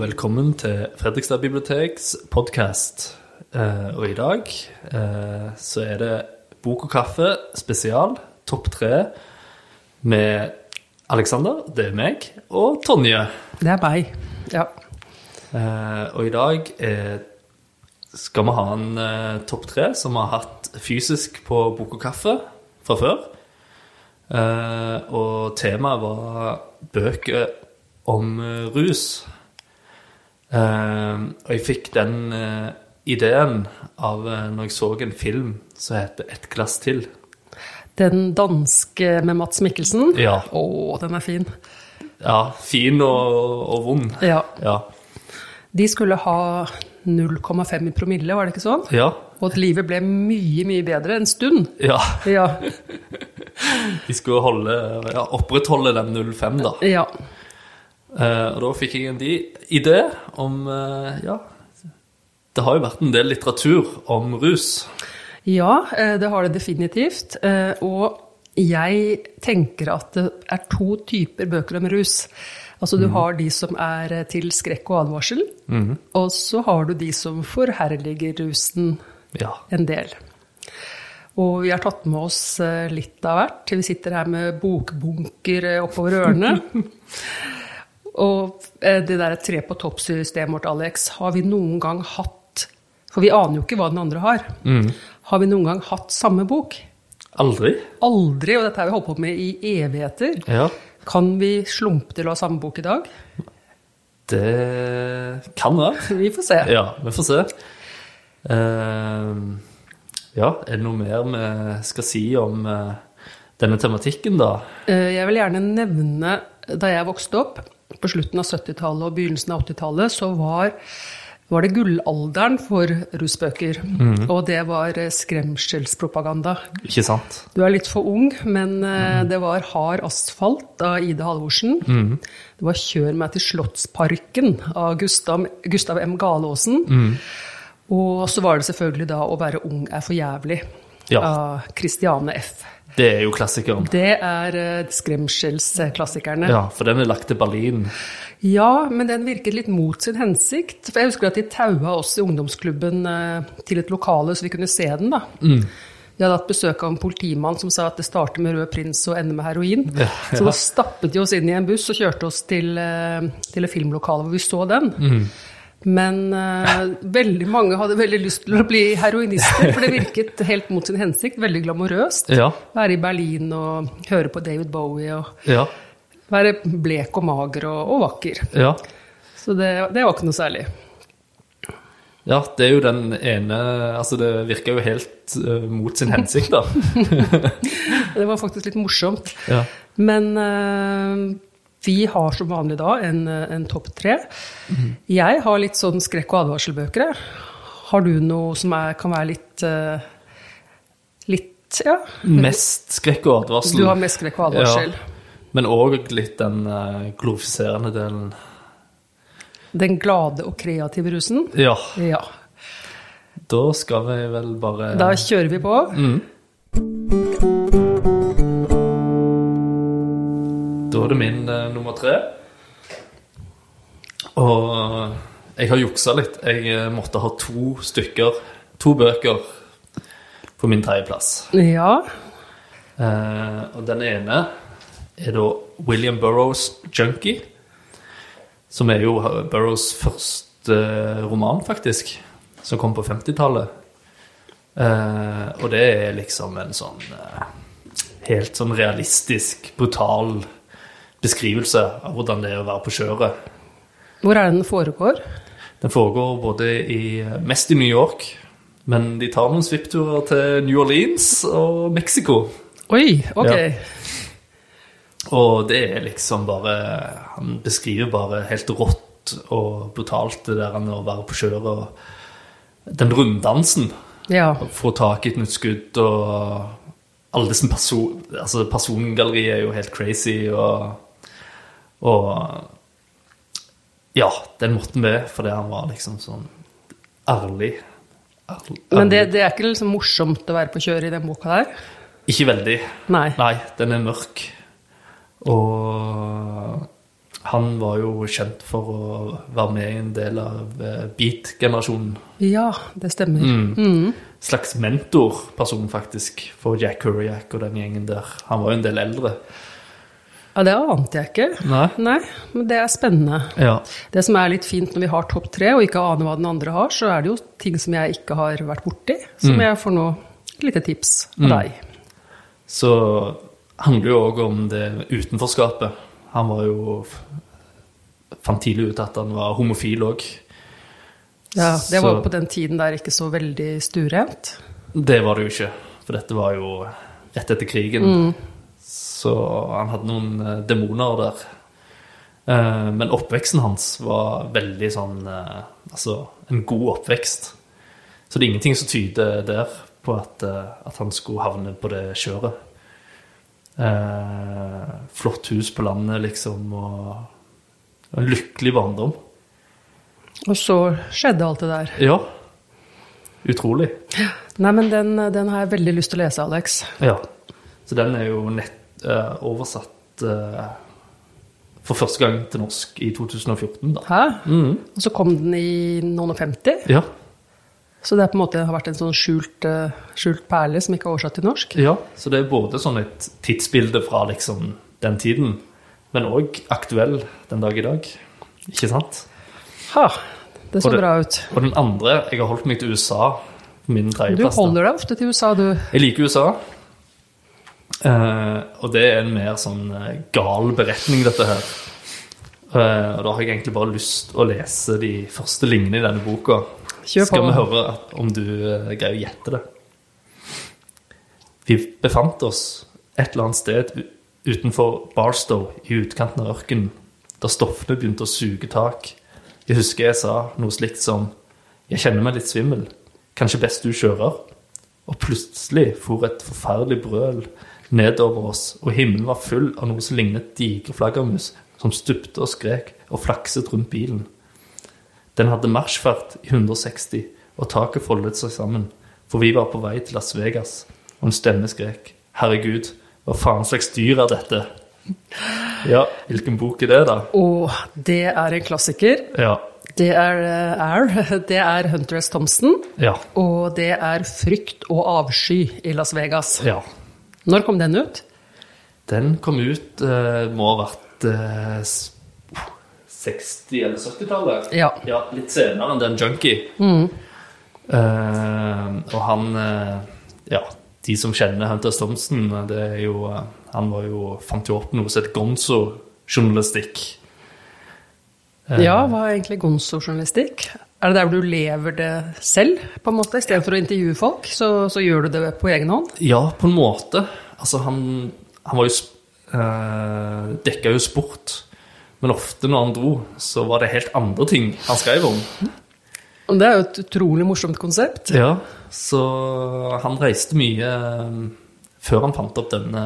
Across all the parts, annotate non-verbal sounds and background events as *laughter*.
velkommen til Fredrikstad biblioteks podkast. og i dag eh, så er det Bok og kaffe spesial, topp tre, med Alexander, det er meg, og Tonje. Det er meg, ja. Eh, og i dag eh, skal vi ha en eh, topp tre som vi har hatt fysisk på Bok og kaffe fra før. Eh, og temaet var bøker om eh, rus. Eh, og jeg fikk den eh, ideen av eh, når jeg så en film som heter 'Et glass til'. Den danske med Mats Mikkelsen. Ja. Å, den er fin. Ja, fin og, og vond. Ja. Ja. De skulle ha 0,5 i promille, var det ikke sånn? Ja. Og at livet ble mye, mye bedre en stund. ja. Ja. *laughs* De skulle holde, ja, opprettholde den 05, da. ja. Eh, og da fikk jeg en idé om uh, Ja, det har jo vært en del litteratur om rus. Ja, eh, det har det definitivt. Og jeg tenker at det er to typer bøker om rus. Altså du har de som er til skrekk og advarsel, og så har du de som forherliger rusen Ja. en del. Og vi har tatt med oss litt av hvert. Vi sitter her med bokbunker oppover ørene. *laughs* Og eh, det der tre på topp-systemet vårt, Alex, har vi noen gang hatt For vi aner jo ikke hva den andre har. Har vi noen gang hatt samme bok? Aldri. Aldri, og dette har vi holdt på med i evigheter. Ja. Kan vi slumpe til å ha samme bok i dag? Det kan være. *laughs* Vi får se. Ja, vi får se. Uh, ja, er det noe mer vi skal si om uh, denne tematikken, da? Uh, Jeg vil gjerne nevne da jeg vokste opp, på slutten av 70-tallet og begynnelsen av 80-tallet, så var, var det gullalderen for rusbøker. Og det var eh, skremselspropaganda. Ikke sant? Du er litt for ung, men eh, det var Hard asfalt av Ida Halvorsen. Det var Kjør meg til Slottsparken av Gustav, Gustav M. Galaasen. Og så var det selvfølgelig da Å være ung er for jævlig Ja. av Christiane F. Det er jo klassikeren. Det er eh, skremselsklassikerne. Ja, for den er lagt til Berlin. Ja, men den virket litt mot sin hensikt. For jeg husker at de taua oss i ungdomsklubben eh, til et lokale så vi kunne se den. da. Vi hadde hatt besøk av en politimann som sa at det starter med rød prins og ender med heroin. Ja, Så da stappet de oss inn i en buss og kjørte oss til, eh, til et filmlokale hvor vi så den. Men uh, veldig mange hadde veldig lyst til å bli heroinister, for det virket helt mot sin hensikt. Veldig glamorøst. Ja. Være i Berlin og høre på David Bowie og Ja. være blek og mager og, og vakker. Ja. Så det, det var ikke noe særlig. Ja, det er jo den ene Altså, det virker jo helt uh, mot sin hensikt, da. *laughs* Det var faktisk litt morsomt. Ja. Men eh, vi har som vanlig da en, en topp tre. Jeg har litt sånn skrekk- og advarselbøker. Har du noe som er, kan være litt uh, Litt, ja. Mest skrekk og advarsel. Du har mest skrekk og advarsel. Ja. Men òg litt den uh, glorifiserende delen. Den glade og kreative rusen. Ja, Ja. da skal vi vel bare Da kjører vi på. Da det min eh, nummer tre. Og jeg har juksa litt. Jeg eh, måtte ha to stykker, to bøker, på min tredjeplass. Ja. Eh, og den ene er da William Burroughs 'Junkie'. Som er jo Burroughs første roman, faktisk. Som kom på 50-tallet. Eh, og det er liksom en sånn eh, helt sånn realistisk, brutal beskrivelse av hvordan det er å være på kjøret. Hvor er det den foregår? Den foregår både i, mest i New York, men de tar noen svippturer til New Orleans og Mexico. Oi, ok. Ja. Og det er liksom bare Han beskriver bare helt rått og brutalt det der med å være på kjøret. Og den runddansen. Ja. Få tak i et nytt skudd og alle disse person... Altså, persongalleriet er jo helt crazy, og Og Ja, den måtte med fordi han var liksom sånn ærlig. ærlig. Men det, det er ikke liksom morsomt å være på kjøret i den boka der? Ikke veldig. Nei. Nei, den er mørk. Og Han var jo kjent for å være med i en del av eh, beat-generasjonen. Ja, det stemmer. Mm. Slags mentorperson, faktisk, for Jack Kerouac og den gjengen der. Han var jo en del eldre. Ja, det ante jeg ikke. Nei? Nei, men det er spennende. Ja. Det som er litt fint når vi har topp tre, og ikke aner hva den andre har, så er det jo ting som jeg ikke har vært borti, som jeg får nå et lite tips av deg. Så handler jo òg om det utenforskapet. Han var jo Fant tidlig ut at han var homofil òg. Ja, det var jo på den tiden der ikke så veldig stuerent. Det var det jo ikke, for dette var jo rett etter krigen. Så han hadde noen eh, demoner der. Eh, men oppveksten hans var veldig sånn eh, Altså en god oppvekst. Så det er ingenting som tyder der på at, at han skulle havne på det kjøret. Flott hus på landet, liksom, og en lykkelig barndom. Og så skjedde alt det der. Ja. Utrolig. Nei, men den, den har jeg veldig lyst til å lese, Alex. Ja. Så den er jo nett oversatt eh, for første gang til norsk i 2014, da. Hæ? Mm. Og så kom den i noen og 50. Ja. Så det er på en måte har vært en sånn skjult, eh, skjult perle som ikke er oversatt til norsk. ja. Så det er både sånn et tidsbilde fra liksom den tiden, men òg aktuell den dag i dag. Ikke sant? Ha, det så det- bra ut. Og den andre Jeg har holdt meg til USA min Du tredjeplass. holder deg ofte til USA, du. Jeg liker USA. Eh, og det er en mer sånn uh, gal beretning, dette her. Uh, og da har jeg egentlig bare lyst å lese de første linjene i denne boka. Kjør Skal vi høre at, om du greier å gjette det. Vi befant oss et eller annet sted utenfor Barstow, i utkanten av ørkenen, da stoffene begynte å suge tak. Jeg husker jeg sa noe slikt som Jeg kjenner meg litt svimmel. Kanskje best du kjører? Og plutselig for et forferdelig brøl nedover oss, og himmelen var full av noe som lignet digre flaggermus, som stupte og skrek og flakset rundt bilen. Den hadde marsjfart i 160, og taket foldet seg sammen, for vi var på vei til Las Vegas, og en stemme skrek, Herregud, hva faen slags dyr er dette? *gasps* Ja, hvilken bok er det da? Og det er en klassiker. Ja, Det er, eh, er, *laughs* det er Hunter S. Thompson, ja, og det er Frykt og avsky i Las Vegas. ja. Når kom den ut? Den kom ut, eh, må ha vært eh, 60- eller 70-tallet. Ja. Ja, litt senere enn den Junkie. Eh, og han eh, Ja, de som kjenner Hunter Stomsen, det er jo eh, Han var jo, fant jo opp noe som heter gonzo-journalistikk. Eh, Ja, hva er egentlig gonzo-journalistikk? Er det der hvor du lever det selv, på en måte? Istedenfor å intervjue folk, så, så gjør du det på egen hånd? Ja, på en måte. Altså, han, han var jo eh, Dekka jo sport. Men ofte når han dro, så var det helt andre ting han skrev om. Det er jo et utrolig morsomt konsept. Ja, så han reiste mye eh, Før han fant opp denne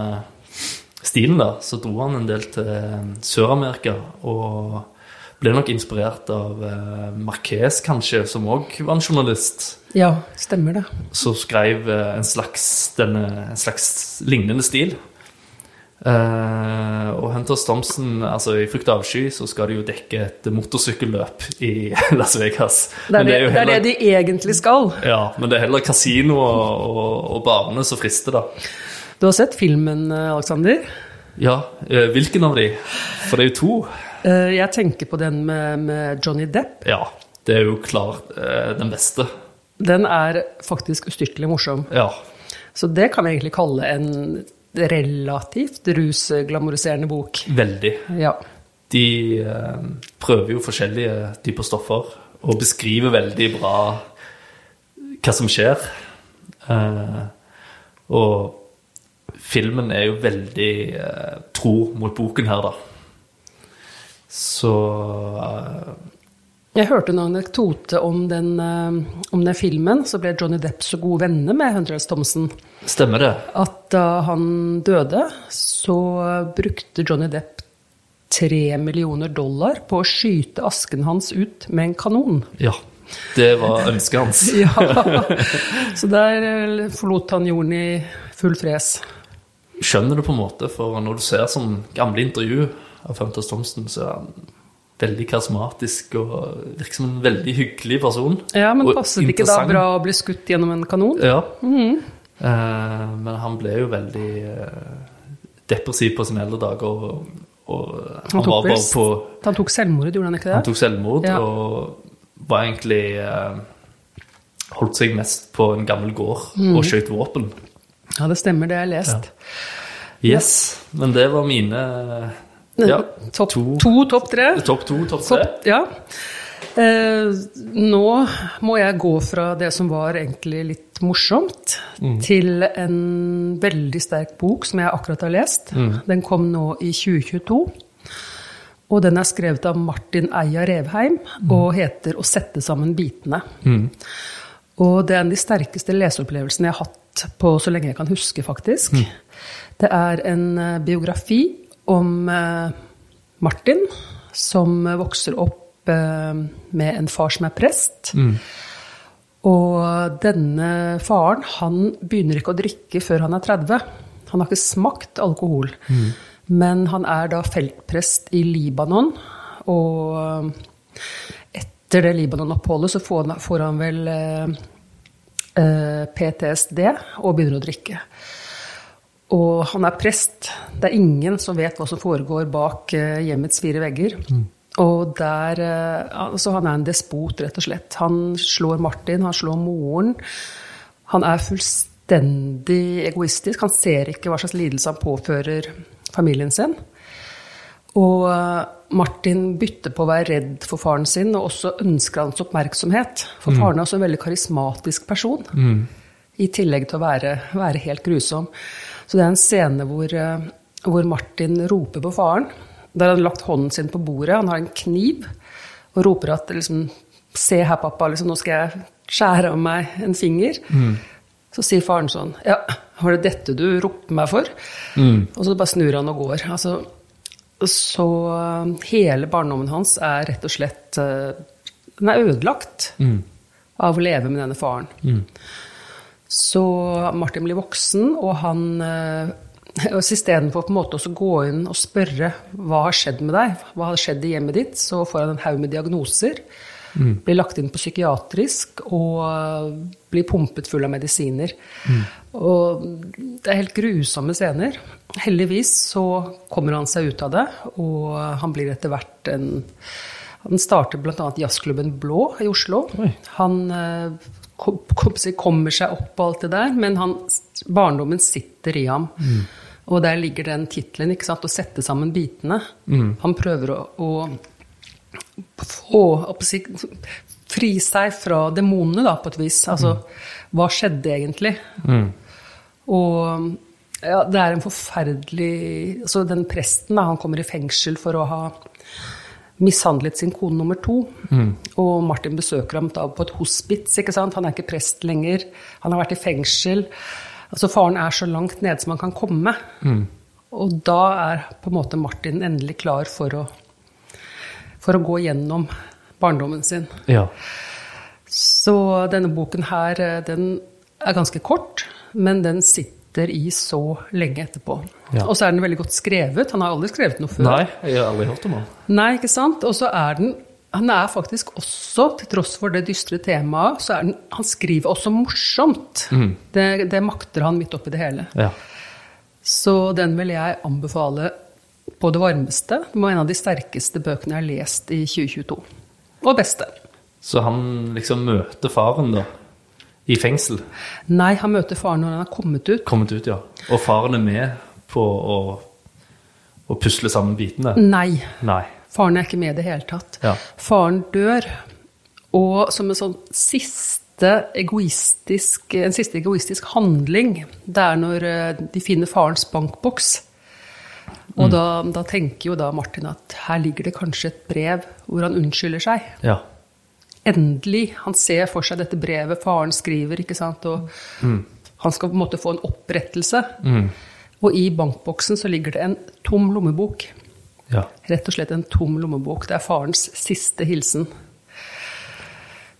stilen, da, så dro han en del til eh, Sør-Amerika. Og ble nok inspirert av eh, Marquez, kanskje, som òg var en journalist. Ja, stemmer det. Som skrev eh, en slags, denne, en slags lignende stil. Eh, og Hunter Thompson, altså i Frukt og avsky, så skal de jo dekke et motorsykkelløp i *laughs* Las Vegas. Det er det, det, er heller- det de egentlig skal. ja, men det er heller kasino og, og, og barene som frister, da. Du har sett filmen, Aleksander? Alexander? Ja, eh, hvilken av de? For det er jo to. Eh, Jeg tenker på den med, med Johnny Depp. Ja, det er jo klart eh, den beste. Den er faktisk ustyrtelig morsom. Ja, Så det kan vi egentlig kalle en relativt rusglamoriserende bok. veldig. Ja. De eh, prøver jo forskjellige typer stoffer og beskriver veldig bra hva som skjer. Og filmen er jo veldig tro mot boken her, da. Så Jeg hørte en anekdote om den, eh, om den filmen. Så ble Johnny Depp så gode venner med Hundreds Thomsen. Stemmer det? at da han døde, så brukte Johnny Depp tre millioner dollar på å skyte asken hans ut med en kanon. Ja. Det var ønsket hans. *laughs* Ja, Så der eh, forlot han jorden i full fres. skjønner det på en måte, for når du ser sånn gamle intervju av Fantas Thomsen, så er han veldig karismatisk og virker som en veldig hyggelig person. Ja, men passet det ikke da bra å bli skutt gjennom en kanon? Ja. Mm -hmm. uh, men han ble jo veldig uh, depressiv på sine eldre dager, og, og han, tok var bare på Han tok selvmord, gjorde han ikke det? Han tok selvmord, Ja. og var egentlig uh, Holdt seg mest på en gammel gård mm. og skjøt våpen. Ja, det stemmer, det har jeg lest. Yes, men det var mine ja, Topp to, to, topp tre. topp to, topp tre. Topp, ja. Eh, nå må jeg gå fra det som var egentlig litt morsomt, til en veldig sterk bok som jeg akkurat har lest. Den kom nå i 2022. Og den er skrevet av Martin Eia Revheim og heter 'Å sette sammen bitene'. Og det er en av de sterkeste leseopplevelsene jeg har hatt på så lenge jeg kan huske, faktisk. Det er en eh, biografi om eh, Martin, som vokser opp eh, med en far som er prest. Og denne faren, han begynner ikke å drikke før han er 30. Han har ikke smakt alkohol. Men han er da feltprest i Libanon, og etter det Libanon-oppholdet så får han, vel eh, eh, PTSD og begynner å drikke. Og han er prest. Det er ingen som vet hva som foregår bak eh, hjemmets fire vegger. Og der Altså, han er en despot, rett og slett. Han slår Martin, han slår moren. Han er fullstendig egoistisk. Han ser ikke hva slags lidelse han påfører familien sin. Og eh, Martin bytter på å være redd for faren sin, og også ønsker hans oppmerksomhet. For faren er også en veldig karismatisk person. I tillegg til å være, være helt grusom. Så det er en scene hvor, eh, hvor Martin roper på faren. Der han har lagt hånden sin på bordet, han har en kniv, og roper at liksom, Se her, pappa, liksom, nå skal jeg skjære av meg en finger. Så sier faren sånn Ja, var det dette du ropte meg for? Og så bare snur han og går. Altså, så eh, hele barndommen hans er rett og slett eh, Den er ødelagt av å leve med denne faren. Så Martin blir voksen, og han eh, og Istedenfor også gå inn og spørre hva har skjedd med deg, hva har skjedd i hjemmet ditt, så får han en haug med diagnoser. Blir lagt inn på psykiatrisk og eh, blir pumpet full av medisiner. Og det er helt grusomme scener. Heldigvis så kommer han seg ut av det, og han blir etter hvert en Han starter bl.a. jazzklubben Blå i Oslo. Han eh, kommer seg opp på alt det der, men han, barndommen sitter i ham. Og der ligger den tittelen, ikke sant, å sette sammen bitene. Han prøver å, å få å si, fri seg fra demonene, da, på et vis. Altså, hva skjedde egentlig? Og ja, det er en forferdelig altså Den presten, da, han kommer i fengsel for å ha mishandlet sin kone nummer to. Og Martin besøker ham da på et hospits. ikke sant? Han er ikke prest lenger. Han har vært i fengsel. Altså Faren er så langt nede som han kan komme. Og da er på en måte Martin endelig klar for å, for å gå gjennom barndommen sin. Ja. Så denne boken her, eh, den er ganske kort, men den sitter i så lenge etterpå. Ja. Og så er den veldig godt skrevet. Han har aldri skrevet noe før. Nei, jeg har aldri hørt om han. Nei, ikke sant? Og så er den Han er faktisk også, til tross for det dystre temaet, så er den Han skriver også morsomt. Det, det makter han midt oppi det hele. Ja. Så den vil jeg anbefale på det varmeste. Det var en av de sterkeste bøkene jeg har lest i 2022. Og beste. Så han liksom møter faren, da, i fengsel. Nei, han møter faren når han har kommet ut. Kommet ut, ja. Og faren er med på å, å pusle sammen bitene. Nei, Nei. faren er ikke med i det hele tatt. Ja. Faren dør, og som en sånn siste egoistisk, en siste egoistisk handling, det er når eh, de finner farens bankboks. Og da, da tenker jo da Martin at her ligger det kanskje et brev hvor han unnskylder seg. Ja. Endelig. Han ser for seg dette brevet faren skriver, ikke sant. Og han skal på en måte få en opprettelse. Og i bankboksen så ligger det en tom lommebok. ja. Rett og slett en tom lommebok. Det er farens siste hilsen.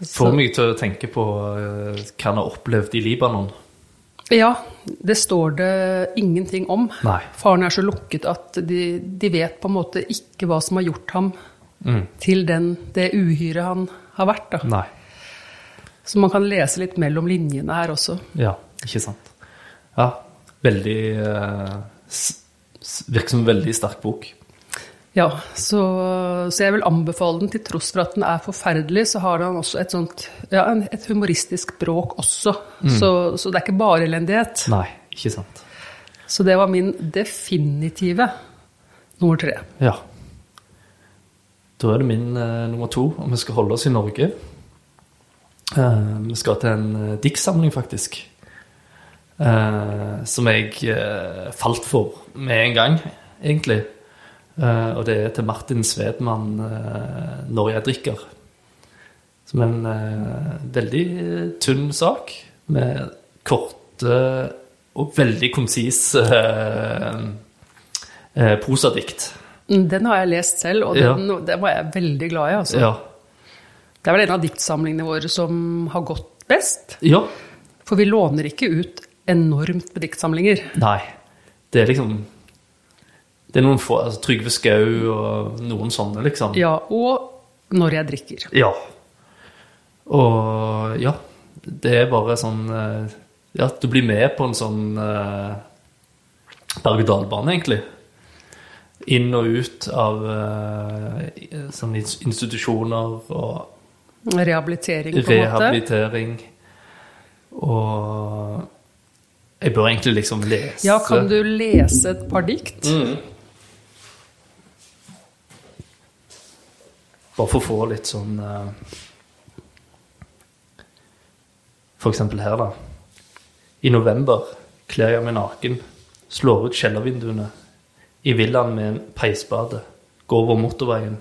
Får mye til å tenke på eh, hva han har opplevd i Libanon. Ja, det står det ingenting om. Nei. Faren er så lukket at de, de vet på en måte ikke hva som har gjort ham Mm. til den, det uhyret han har vært. Da. Nei. Så man kan lese litt mellom linjene her også. Ja, ikke sant. Ja, veldig eh, Virker som en veldig sterk bok. Ja, så, så jeg vil anbefale den. Til tross for at den er forferdelig, så har den også et sånt ja, et humoristisk bråk også. Så, så det er ikke bare elendighet. Nei, ikke sant. Så det var min definitive nummer tre. Ja. Da er det min eh, nummer to, og vi skal holde oss i Norge. Eh, vi skal til en uh, diktsamling, faktisk. Eh, som jeg eh, falt for med en gang, egentlig. Eh, og det er til Martin Svedman eh, 'Når jeg drikker'. Som en eh, veldig tynn sak, med korte og veldig konsise eh, eh, prosadikt. Den har jeg lest selv, og Ja. den, den var jeg veldig glad i. Altså. Ja. Det er vel en av diktsamlingene våre som har gått best. ja. For vi låner ikke ut enormt med diktsamlinger. Nei. Det er liksom Det er noen få altså Trygve Skau og noen sånne, liksom. Ja, og når jeg drikker. Ja. Og ja. Det er bare sånn eh, Ja, du blir med på en sånn uh, berg-og-dal-bane, egentlig. Inn og ut av sånne institusjoner og Rehabilitering, på en måte. rehabilitering. Og jeg bør egentlig liksom lese Ja, kan du lese et par dikt? Mm. Bare for å få litt sånn eh, For eksempel her, da. I november kler jeg meg naken, slår ut kjellervinduene. I villaen med en peisbade. Går over motorveien,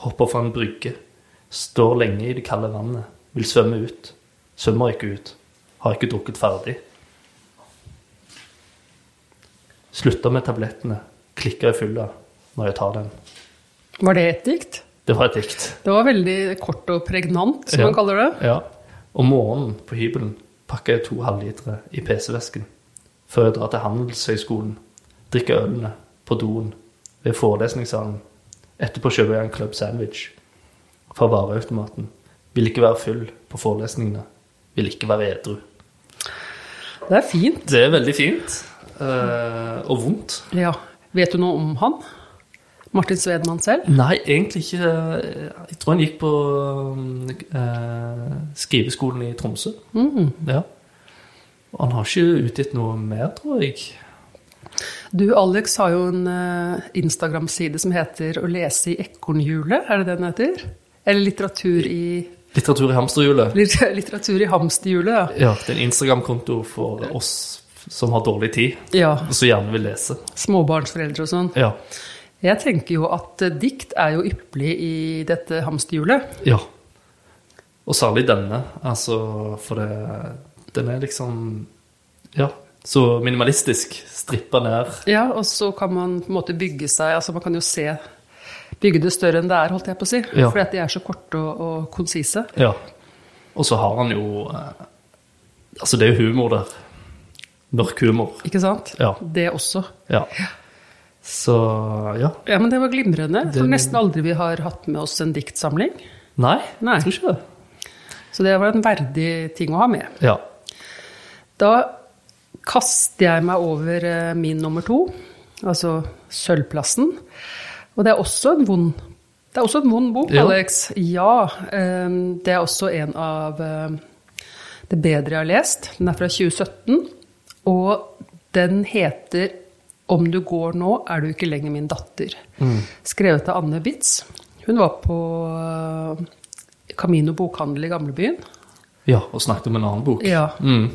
hopper fra en brygge. Står lenge i det kalde vannet. Vil svømme ut. Svømmer ikke ut. Har ikke drukket ferdig. Slutter med tablettene. Klikker i fylla når jeg tar den. Var det et dikt? Det var et dikt. Det var veldig kort og pregnant, som Ja. man kaller det. Ja. Om morgenen på hybelen pakker jeg to halvlitere i PC-vesken før jeg drar til Handelshøyskolen, drikker ølene på doen ved forelesningssalen. Etterpå kjøper jeg en Club Sandwich fra vareautomaten. Vil ikke være full på forelesningene. Vil ikke være edru. Det er fint. Det er veldig fint. Uh, og vondt. Ja. Vet du noe om han? Martin Svedman selv? Nei, egentlig ikke. Jeg tror han gikk på uh, skriveskolen i Tromsø. Mm. Ja. Og han har ikke utgitt noe mer, tror jeg. Du, Alex har jo en eh, Instagram-side som heter 'Å lese i ekornhjulet'. Er det det den heter? Eller litteratur i, Litteratur i hamsterhjulet. litteratur i hamsterhjulet, ja. Ja, det er en Instagram-konto for oss som har dårlig tid, ja. og som gjerne vil lese. Småbarnsforeldre og sånn. Ja. Jeg tenker jo at eh, dikt er jo ypperlig i dette hamsterhjulet. ja. Og særlig denne, altså, for det, den er liksom Ja, så minimalistisk. Strippa ned. Ja, og så kan man på en måte bygge seg Altså man kan jo se Bygge det større enn det er, holdt jeg på å si. Ja. Fordi at de er så korte og, og konsise. Ja. Og så har han jo eh, Altså, det er jo humor der. Mørk humor. Ikke sant? Ja. Det også. Ja. Så ja. Ja, men det var glimrende. Det- For nesten aldri vi har hatt med oss en diktsamling. Nei, Nei. jeg tror ikke det. Så det var en verdig ting å ha med. Ja. Da kaster jeg meg over eh, min nummer to, altså Sølvplassen. Og det er også en vond det er også en vond bok, Ja. Alex. Ja. eh, Det er også en av eh, det bedre jeg har lest. Den er fra 2017. Og den heter 'Om du går nå, er du ikke lenger min datter'. Skrevet av Anne Bitz. Hun var på Camino bokhandel i Gamlebyen. ja. Og snakket om en annen bok. Ja. Mm.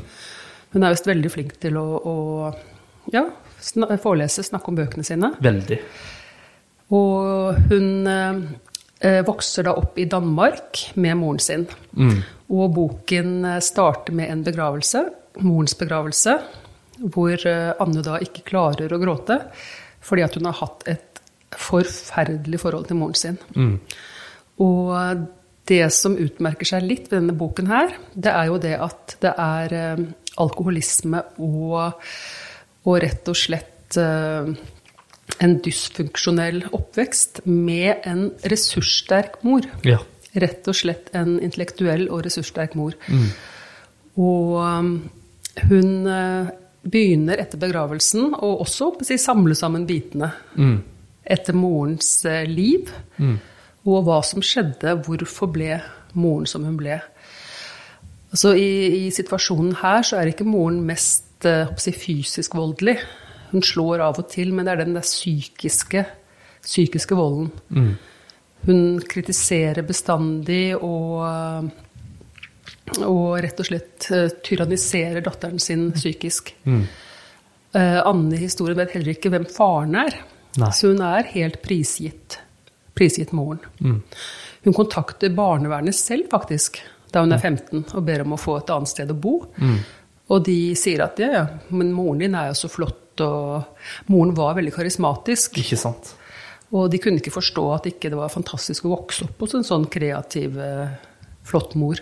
Hun er visst veldig flink til å, å ja, sna forelese, snakke om bøkene sine. Veldig. Og hun eh, vokser da opp i Danmark med moren sin. Mm. Og boken eh, starter med en begravelse, morens begravelse, hvor eh, Anne da ikke klarer å gråte fordi at hun har hatt et forferdelig forhold til moren sin. Mm. Og det som utmerker seg litt ved denne boken her, det er jo det at det er eh, alkoholisme og, og rett og slett eh, en dysfunksjonell oppvekst med en ressurssterk mor. Ja. Rett og slett en intellektuell og ressurssterk mor. Og um, hun eh, begynner etter begravelsen å også si, samle sammen bitene etter morens eh, liv. Og hva som skjedde, hvorfor ble moren som hun ble. Altså, i, I situasjonen her så er ikke moren mest si, fysisk voldelig. Hun slår av og til, men det er den der psykiske, psykiske volden. Hun kritiserer bestandig og, og rett og slett eh, tyranniserer datteren sin psykisk. Eh, Anne i historien vet heller ikke hvem faren er, Nei. så hun er helt prisgitt, prisgitt moren. Hun kontakter barnevernet selv, faktisk, da hun er 15 og ber om å få et annet sted å bo. Og de sier at ja, ja, men moren din er jo så flott, og moren var veldig karismatisk. Ikke sant? Og de kunne ikke forstå at ikke det var fantastisk å vokse opp hos en sånn kreativ, eh, flott mor.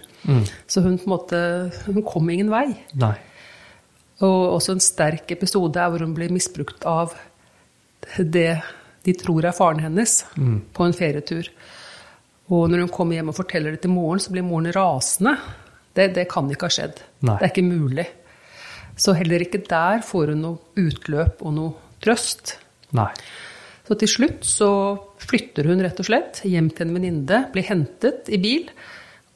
Så hun på en måte hun kom ingen vei. Nei. Og også en sterk episode er hvor hun blir misbrukt av det de tror er faren hennes, på en ferietur. Og når hun kommer hjem og forteller det til moren, så blir moren rasende. Det, det kan ikke ha skjedd. Nei. Det er ikke mulig. Så heller ikke der får hun noe utløp og noe trøst. Nei. Så til slutt så flytter hun rett og slett hjem til en venninne, blir hentet i bil,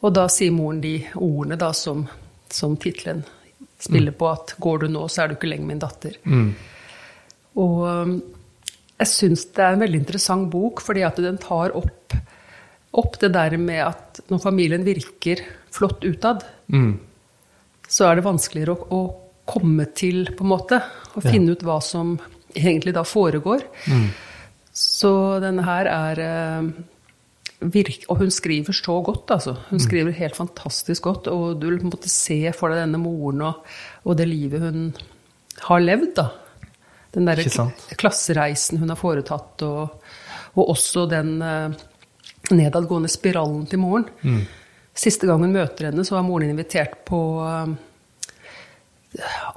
og da sier moren de ordene da som, som tittelen spiller på, at går du nå, så er du ikke lenger min datter. Og um, jeg syns det er en veldig interessant bok, fordi at den tar opp, opp det der med at når familien virker flott utad, så er det vanskeligere å, å komme til, på en måte, og finne ut hva som egentlig da foregår. Så denne her er eh, virk, Og hun skriver så godt, altså. Hun skriver helt fantastisk godt. Og du vil på en måte se for deg denne moren og, og det livet hun har levd, da. Den derre klassereisen hun har foretatt, og, og også den eh, nedadgående spiralen til moren. Siste gang hun møter henne, så var moren invitert på eh,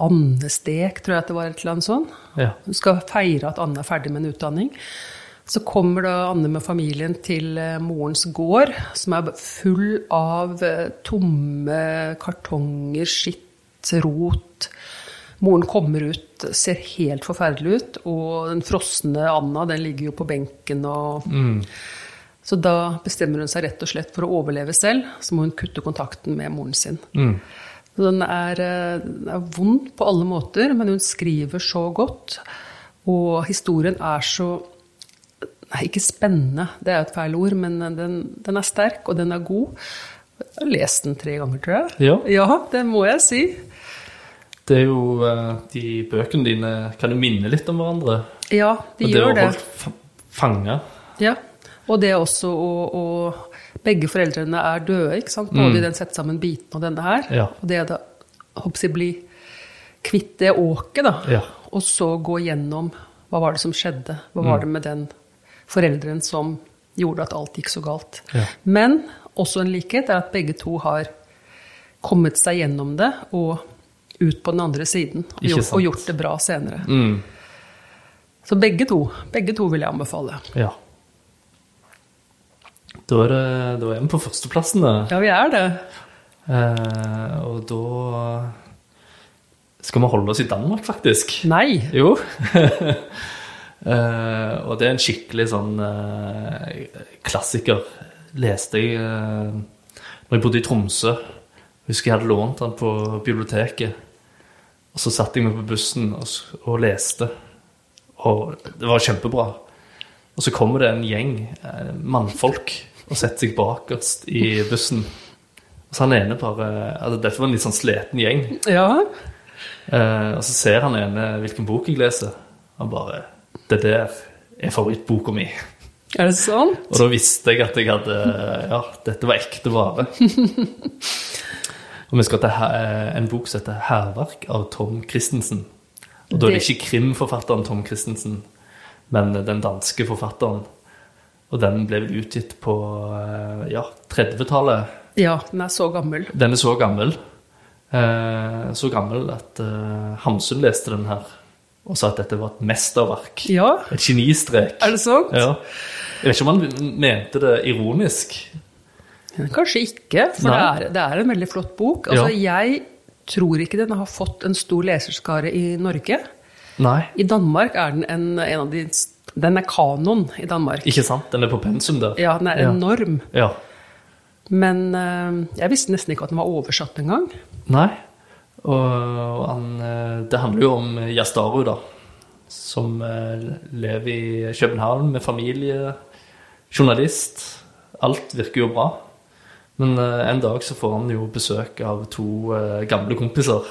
andestek, tror jeg at det var, et eller annet sånt. Ja. Hun skal feire at Anne er ferdig med en utdanning. Så kommer da Anne med familien til eh, morens gård, som er full av eh, tomme kartonger, skitt, rot. Moren kommer ut, ser helt forferdelig ut, og den frosne Anna den ligger jo på benken. og... Så da bestemmer hun seg rett og slett for å overleve selv, så må hun kutte kontakten med moren sin. Mm. Den er, eh, den er vond på alle måter, men hun skriver så godt. Og historien er så Nei, ikke spennende, det er jo et feil ord, men den, den er sterk, og den er god. Jeg har lest den tre ganger, tror jeg. Ja. ja det må jeg si. Det er jo eh, De bøkene dine kan jo minne litt om hverandre. Ja, de og det gjør å det. holde fa- fanga. Ja, og det også å, å Begge foreldrene er døde, ikke sant? både i den sett sammen biten og denne her. Ja. Og det å håper jeg, bli kvitt det åket, da. Ja. Og så gå gjennom hva var det som skjedde. Hva var det med den forelderen som gjorde at alt gikk så galt. Ja. Men også en likhet er at begge to har kommet seg gjennom det og ut på den andre siden. Og, gjort, og gjort det bra senere. Mm. Så begge to, begge to vil jeg anbefale. Ja. Da er, det, da er vi på førsteplassen, da. Ja, vi er det. Eh, og da skal vi holde oss i Danmark, faktisk. Nei. Jo. *laughs* Eh, og det er en skikkelig sånn eh, klassiker. Leste jeg eh, når jeg bodde i Tromsø. Husker jeg hadde lånt den på biblioteket. Og så satte jeg meg på bussen og, og leste. Og det var kjempebra. Og så kommer det en gjeng eh, mannfolk og setter seg bakerst i bussen. Og så han ene bare altså Dette var en litt sånn sliten gjeng. Ja. Eh, og så ser han ene hvilken bok jeg leser. Han bare Det der er favorittboka mi. Er det sant? Og da visste jeg at jeg hadde Ja, dette var ekte vare. *laughs* og vi skal til en bok som heter 'Hærverk' av Tom Christensen. Og da er det Det- ikke krimforfatteren Tom Christensen, men den danske forfatteren. Og den ble vel utgitt på eh, ja, 30-tallet. Ja, den er så gammel. Den er så gammel. Eh, så gammel at eh, Hamsun leste den her og sa at dette var et mesterverk. Ja, Et genistrek. er det sant? Ja. Jeg vet ikke om han mente det ironisk. Kanskje ikke, for det er, det er en veldig flott bok. Altså, Jeg tror ikke den har fått en stor leserskare i Norge. Nei. I Danmark er den en, en av de Den er kanon i Danmark. Ikke sant? Den er på pensum der. Ja, den er Ja. enorm. Ja. Men uh, jeg visste nesten ikke at den var oversatt engang. Nei. Og han, eh, det handler jo om Jastaru, da. Som eh, lever i København med familie, journalist. Alt virker jo bra. Men en dag så får han jo besøk av to gamle kompiser.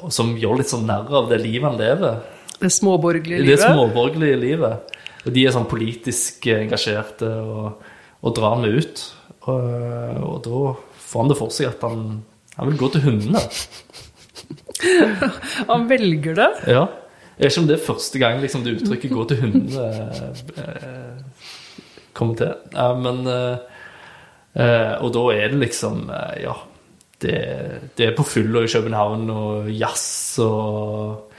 Og som gjør litt sånn narr av det livet han lever. Det småborgerlige livet? det småborgerlige livet. Og de er sånn politisk engasjerte og, og drar med ut. Og, og da får han det for seg at han, han vil gå til hundene. *laughs* Han velger det. Ja. Jeg vet ikke om det er første gang liksom, det uttrykket 'gå til hundene' eh, kommer til. Men eh, eh, Og da er det liksom eh, Ja. Det, det er på fylla i København og jazz og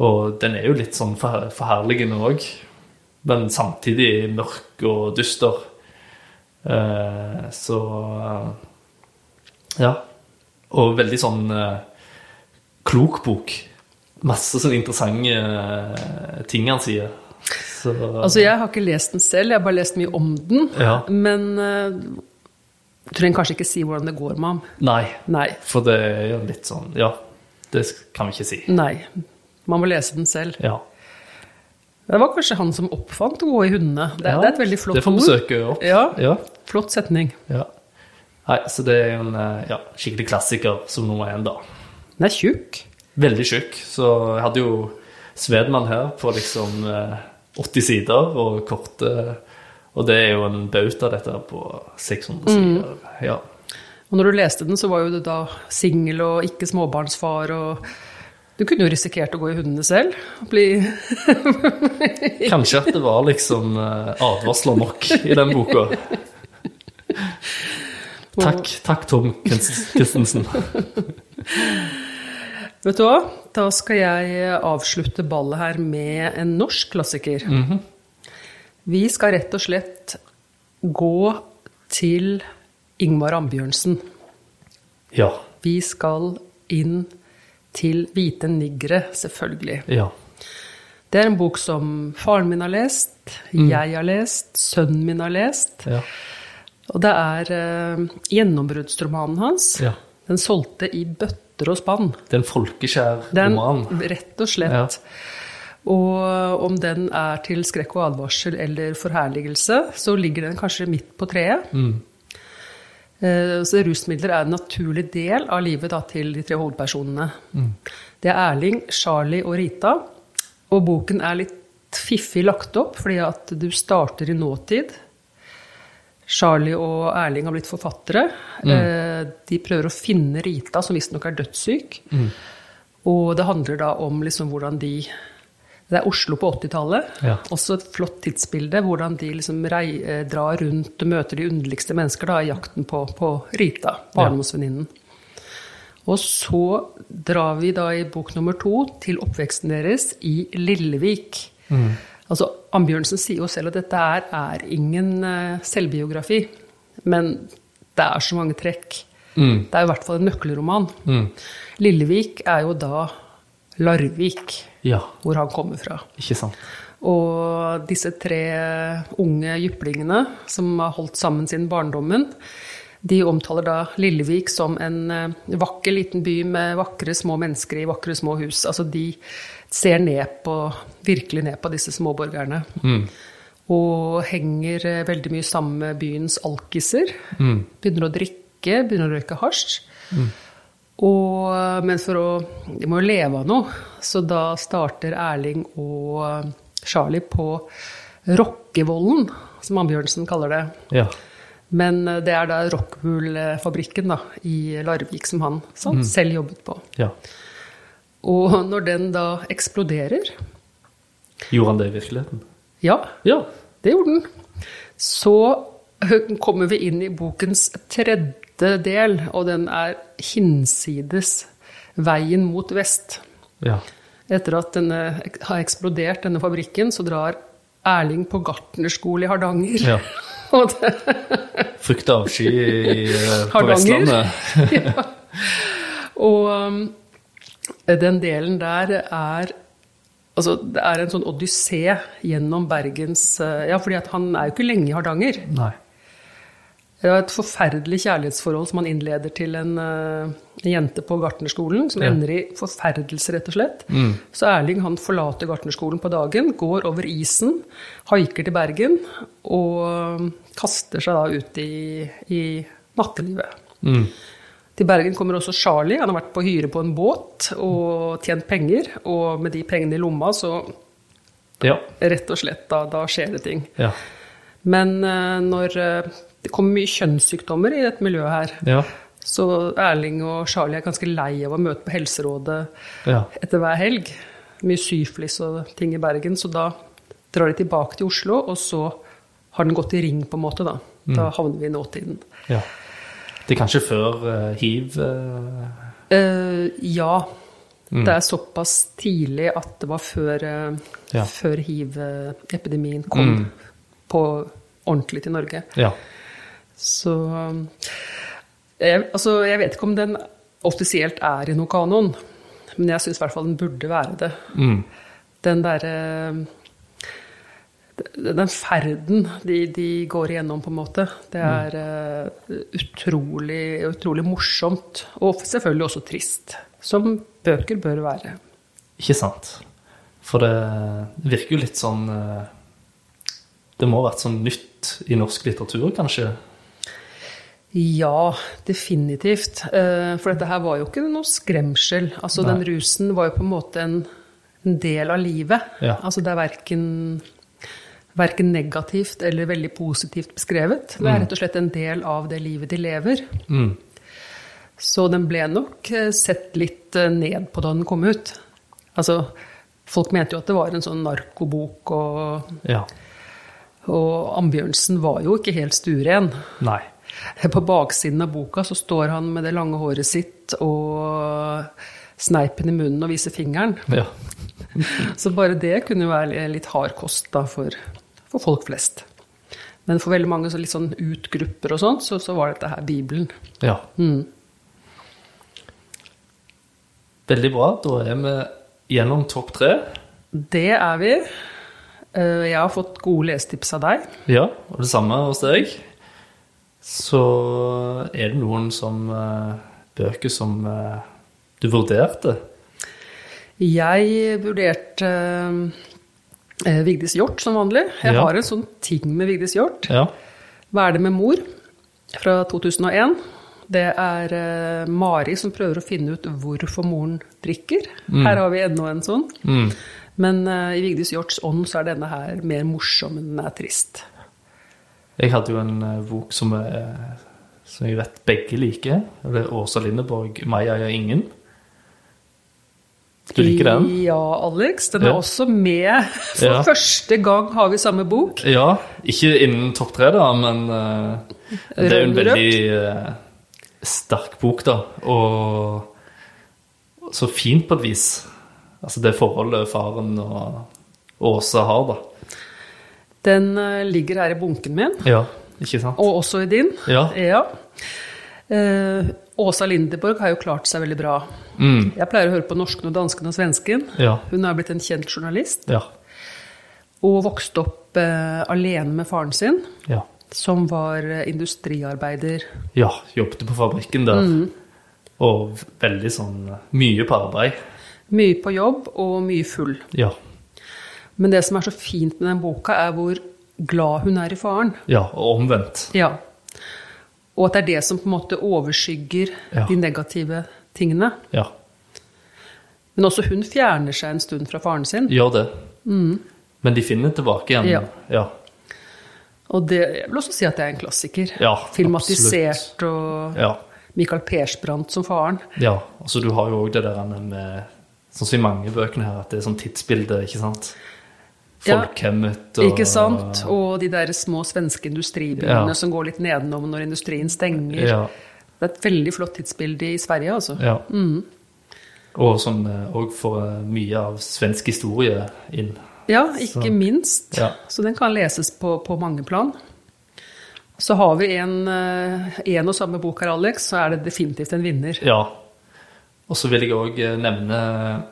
Og den er jo litt sånn forherligende òg. Men samtidig mørk og dyster. Eh, så Ja. Og veldig sånn eh, klok bok. Masse sånne interessante eh, ting han sier. Så, Altså, Jeg har ikke lest den selv, jeg har bare lest mye om den. Ja. Men du trenger kanskje ikke si hvordan det går med ham. Nei, Nei. for det er jo litt sånn Ja, det kan vi ikke si. Nei. Man må lese den selv. Ja. Det var kanskje han som oppfant å gå i hundene. Det, Ja, det er et veldig flott Det får vi ord. søke opp. Ja, Ja. flott setning. ja. Nei, så det er en eh, ja, skikkelig klassiker som nummer én, da. Den er tjukk. Veldig tjukk. Så jeg hadde jo Svedmann her på liksom eh, 80 sider og korte Og det er jo en bauta, dette på 600 sider. Ja. Og når du leste den, så var jo du da singel og ikke småbarnsfar og Du kunne jo risikert å gå i hundene selv. og Bli *laughs* Kanskje at det var liksom eh, advarsler nok i den boka. Takk, takk Tom Christensen. Vet du hva? Da skal jeg avslutte ballet her med en norsk klassiker. Vi skal rett og slett gå til Ingvar Ambjørnsen. Ja. Vi skal inn til Hvite niggere, selvfølgelig. Ja. Det er en bok som faren min har lest, jeg har lest, sønnen min har lest. Ja. Og det er uh, gjennombruddsromanen hans. ja. Den solgte i bøtter og spann. Det er en folkeskjær roman. rett og slett. Og om den er til skrekk og advarsel eller forherligelse, så ligger den kanskje midt på treet. Mm. Eh, Så rusmidler er en naturlig del av livet da, til de tre hovedpersonene. Mm. Det er Erling, Charlie og Rita. Og boken er litt fiffig lagt opp, fordi at du starter i nåtid. Charlie og Erling har blitt forfattere. Mm. Eh, De prøver å finne Rita, som visstnok er dødssyk. Mm. Og det handler da om liksom hvordan de Det er Oslo på 80-tallet. Ja. Også et flott tidsbilde. Hvordan de liksom rei, eh, drar rundt og møter de underligste mennesker da, i jakten på, på Rita, barndomsvenninnen. Og så drar vi da i bok nummer to til oppveksten deres i Lillevik. Altså, Ambjørnsen sier jo selv at dette er, er ingen eh, selvbiografi, men det er så mange trekk. Mm. Det er i hvert fall en nøkkelroman. Mm. Lillevik er jo da Larvik, Ja, hvor han kommer fra. ikke sant. Og disse tre unge jyplingene som har holdt sammen siden barndommen, de omtaler da Lillevik som en eh, vakker liten by med vakre små mennesker i vakre små hus. Altså de ser ned på, virkelig ned på disse småborgerne. Mm. Og henger eh, veldig mye sammen med byens alkiser. Mm. Begynner å drikke, begynner å røyke hasj. Og, men for å De må jo leve av noe, så da starter Erling og Charlie på Rockevollen, som Ambjørnsen kaller det. Ja. Men eh, det er da Rockwool-fabrikken i Larvik som han som selv jobbet på. ja. Og når den da eksploderer Gjorde han det i virkeligheten? Ja, Ja. det gjorde den. Så kommer vi inn i bokens tredje siste del, og den er hinsides veien mot vest. Ja. Etter at denne har eksplodert, denne fabrikken, så drar Erling på gartnerskole i Hardanger. ja. *laughs* Og det, Frykt og avsky i, eh, på Vestlandet. *laughs* Vestlandet. og um, den delen der er Altså, det er en sånn odyssé gjennom Bergens eh, Ja, fordi at han er jo ikke lenge i Hardanger. Nei. Det var et forferdelig kjærlighetsforhold som han innleder til en, eh, en jente på gartnerskolen, som Ja. Mm. ender i forferdelse, rett og slett. Så Erling han forlater gartnerskolen på dagen, går over isen, haiker til Bergen og kaster seg da ut i, i nattelivet. Mm. Til Bergen kommer også Charlie. Han har vært på hyre på en båt og tjent penger. Og med de pengene i lomma, så Ja. rett og slett, da, da skjer det ting. Ja. Men eh, når eh, det kommer mye kjønnssykdommer i dette miljøet her, Ja. så Erling og Charlie er ganske lei av å møte på Helserådet Ja. etter hver helg. Mye syflis og ting i Bergen, så da drar de tilbake til Oslo, og så har den gått i ring, på en måte, da. Da havner vi i nåtiden. ja. Det er kanskje før uh, hiv Uh... Uh, ja. Det er såpass tidlig at det var før, Ja. før hiv-epidemien kom Mm. på ordentlig til Norge. Ja. Så um, jeg, altså, jeg vet ikke om den offisielt er i noen kanon, men jeg syns i hvert fall den burde være det. Mm. Den derre Den ferden de, de går igjennom, på en måte, det er eh, utrolig, utrolig morsomt. Og selvfølgelig også trist. Som bøker bør være. Ikke sant? For det virker jo litt sånn eh, Det må ha vært sånn nytt i norsk litteratur, kanskje? Ja, definitivt. Eh, For dette her var jo ikke noe skremsel. Altså, Nei. den rusen var jo på en måte en, en del av livet. Ja. Altså, det er verken, verken negativt eller veldig positivt beskrevet. Det er rett og slett en del av det livet de lever. Mm. Så den ble nok eh, sett litt eh, ned på da den kom ut. Altså, folk mente jo at det var en sånn narkobok, og, Ja. og Ambjørnsen var jo ikke helt stueren. Nei. På baksiden av boka så står han med det lange håret sitt og sneipen i munnen og viser fingeren. Ja. *laughs* Så bare det kunne jo være litt hard kost da for, for folk flest. Men for veldig mange så litt sånn utgrupper og sånt, så, så var dette her Bibelen. ja. Mm. Veldig bra. Da er vi gjennom topp tre. Det er vi. Eh, Jeg har fått gode lesetips av deg. Ja, og det samme hos deg. Så er det noen som eh, bøker som eh, du vurderte. Jeg vurderte eh, Vigdis Hjort som vanlig. Jeg Ja. har en sånn ting med Vigdis Hjort. Ja. Hva er det med mor? Fra 2001. Det er eh, Mari som prøver å finne ut hvorfor moren drikker. Her har vi enda en sånn. Mm. Men eh, i Vigdis Hjorts ånd så er denne her mer morsom enn den er trist. Jeg hadde jo en eh, bok som, er, som jeg vet begge liker. Det er Åsa Lindeborg, 'Maja eier ingen'. Du liker den? Ja, Alex. Den er Ja. også med. For Ja. første gang har vi samme bok. Ja, ikke innen topp tre, da, men uh, det er jo en veldig uh, sterk bok, da. Og så fint på et vis. Altså det forholdet faren og Åsa har, da. Den eh, ligger her i bunken min, Ja, ikke sant? og også i din. Ja. Ja. Eh, Åsa Lindeborg har jo klart seg veldig bra. Mm, Jeg pleier å høre på norsken og dansken og svensken. ja. Hun er blitt en kjent journalist Ja. og vokste opp eh, alene med faren sin, Ja. som var eh, industriarbeider. ja jobbet på fabrikken der. Mm. Og veldig sånn mye på arbeid. Mye på jobb og mye full. Ja. Men det som er så fint med den boka, er hvor glad hun er i faren. ja. Og omvendt. Ja. Og at det er det som på en måte overskygger Ja. de negative tingene. Ja. Men også hun fjerner seg en stund fra faren sin. Gjør det. Men de finner tilbake igjen. Mm. Ja. Ja. Og det, jeg vil også si at det er en klassiker. Ja, Filmatisert og ja. Michael Persbrandt som faren. Ja, altså du har jo òg det der med Sånn som i mange bøkene her, at det er sånn tidsbilde, ikke sant? Folkhemmet og Ikke sant? Og de der små svenske industribyene Ja. som går litt nedenom når industrien stenger. Ja. Det er et veldig flott tidsbilde i Sverige, altså. Ja. Og som òg får eh, mye av svensk historie inn. Ja, ikke Så- minst. Ja. Så den kan leses på, på mange plan. Så har vi en, eh, en og samme bok her, Alex, så er det definitivt en vinner. Ja. Og så vil jeg òg nevne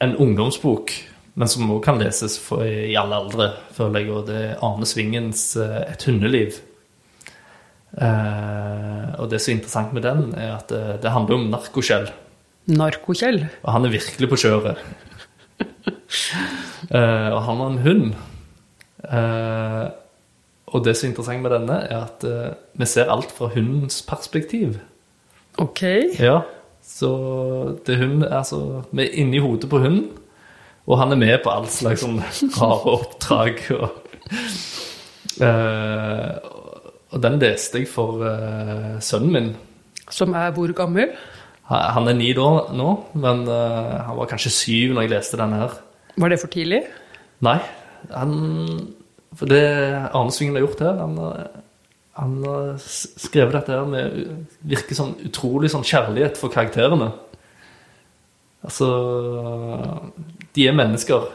en ungdomsbok, men som òg kan leses for, i alle aldre, føler jeg. Og det er Arne Svingens eh, 'Et hundeliv'. Eh, og det som er interessant med den, er at det, det handler om narkokjell. Narkokjell. Og han er virkelig på kjøret. *laughs* Eh, og han har en hund. Eh, og det som er interessant med denne, er at eh, vi ser alt fra hundens perspektiv. Ok. Ja, så det er hund, altså, vi er inni hodet på hunden, og han er med på all slags sånn rare oppdrag. Og, uh, og den leste jeg for uh, sønnen min. Som er hvor gammel? Han er ni da, nå, men uh, han var kanskje syv når jeg leste den her. Var det for tidlig? Nei, han, for det Arne Svingen har gjort her, han, han har skrevet dette her med virker sånn utrolig sånn kjærlighet for karakterene. Altså, de er mennesker,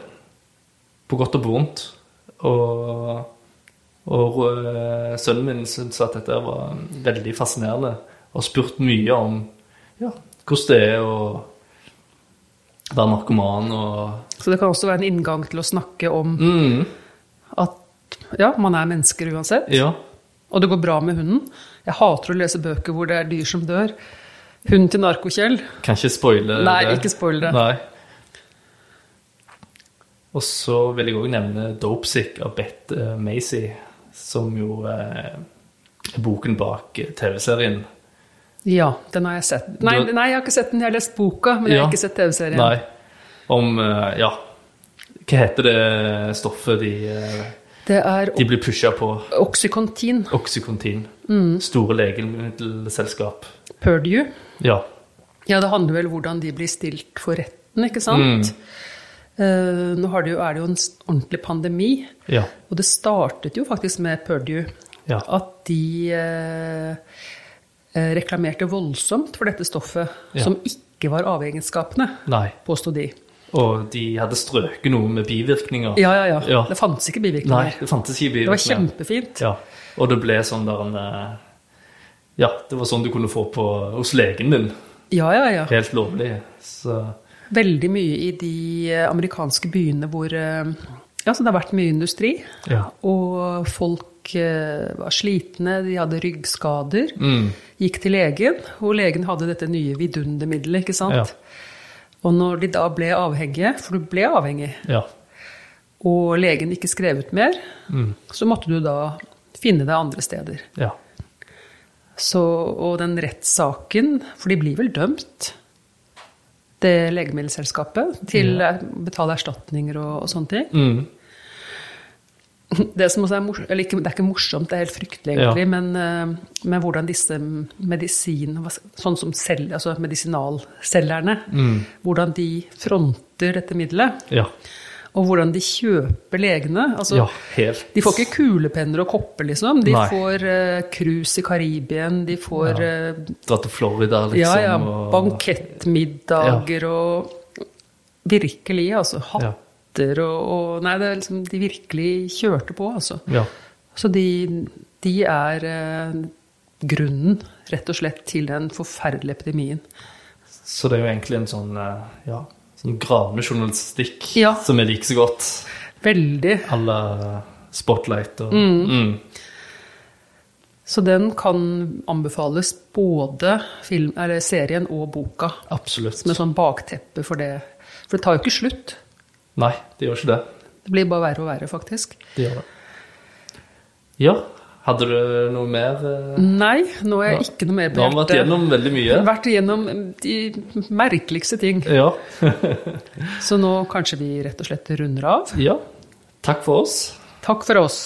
på godt og på vondt. Og, og øh, sønnen min syntes at dette var veldig fascinerende, og spurt mye om ja, hvordan det er å være narkoman og Så det kan også være en inngang til å snakke om mm, at ja, man er mennesker uansett. Ja. Og det går bra med hunden. Jeg hater å lese bøker hvor det er dyr som dør. Hunden til narkokjell. Kan ikke spoile det. Nei, ikke spoil det. Nei. Og så vil jeg òg nevne Dopesick av Beth eh, Macy, som jo eh, er boken bak eh, TV-serien. Ja, den har jeg sett. Nei, Du- nei, jeg har ikke sett den. Jeg har lest boka, men jeg har ikke sett TV-serien. Nei. Om Ja. Hva heter det stoffet de, Det er de blir pusha på? Oxycontin. Oxycontin. Mm. Store legemiddelselskap. Purdue. Ja. Ja, det handler vel om hvordan de blir stilt for retten, ikke sant? Eh, nå det jo, er det jo en ordentlig pandemi, Ja. og det startet jo faktisk med Purdue. Ja. At de eh, eh, reklamerte voldsomt for dette stoffet, Ja. som ikke var avhengighetsskapende, påsto de. Og de hadde strøket noe med bivirkninger. Ja, ja, ja. Ja. Det fantes ikke bivirkninger. Nei, det fantes ikke bivirkninger. Det var kjempefint. Ja, og det ble sånn der en eh, Ja, det var sånn du kunne få på hos legen din. Ja, ja, ja. Helt lovlig. Så Veldig mye i de eh, amerikanske byene hvor eh, ja, så det har vært mye industri. ja. Og folk eh, var slitne, de hadde ryggskader. Mm. Gikk til legen, og legen hadde dette nye vidundermiddelet, ikke sant? Ja. Og når de da ble avhengige, for du ble avhengig, Ja. og legen ikke skrev ut mer, Mm. så måtte du da finne deg andre steder. ja. Så, og den rettssaken, for de blir vel dømt, det legemiddelselskapet, til å betale erstatninger og, og sånne ting. Mm. Det er morsomt, ikke, det er ikke morsomt, det er helt fryktelig egentlig, men, eh, men hvordan disse medisin, sånn som selv, altså medisinalselgerne, hvordan de fronter dette middelet, ja. Og hvordan de kjøper legene. Altså, Ja, helt. De får ikke kulepenner og kopper, liksom. De Nei. får cruise uh, i Karibien, de får ja. Dra til Florida, liksom. ja, ja, Bankettmiddager bankettmiddager og Virkelig, altså. Hatter og, og Nei, det er liksom De virkelig kjørte på, altså. Ja. Så de, de er eh, grunnen, rett og slett, til den forferdelige epidemien. Så det er jo egentlig en sånn eh, ja, sånn gravende journalistikk Ja. som jeg liker så godt. Veldig. À la Spotlight og mm. Så den kan anbefales både film, eller serien og boka. Absolutt. Som et sånn bakteppe for det. For det tar jo ikke slutt. Nei, det gjør ikke det. Det blir bare verre og verre, faktisk. Det gjør det. Ja, hadde du noe mer? eh? Nei, nå er jeg ikke noe mer Nå har vi vært gjennom veldig mye. Vært igjennom de merkeligste ting. Ja. *laughs* Så nå kanskje vi rett og slett runder av. ja. Takk for oss. Takk for oss.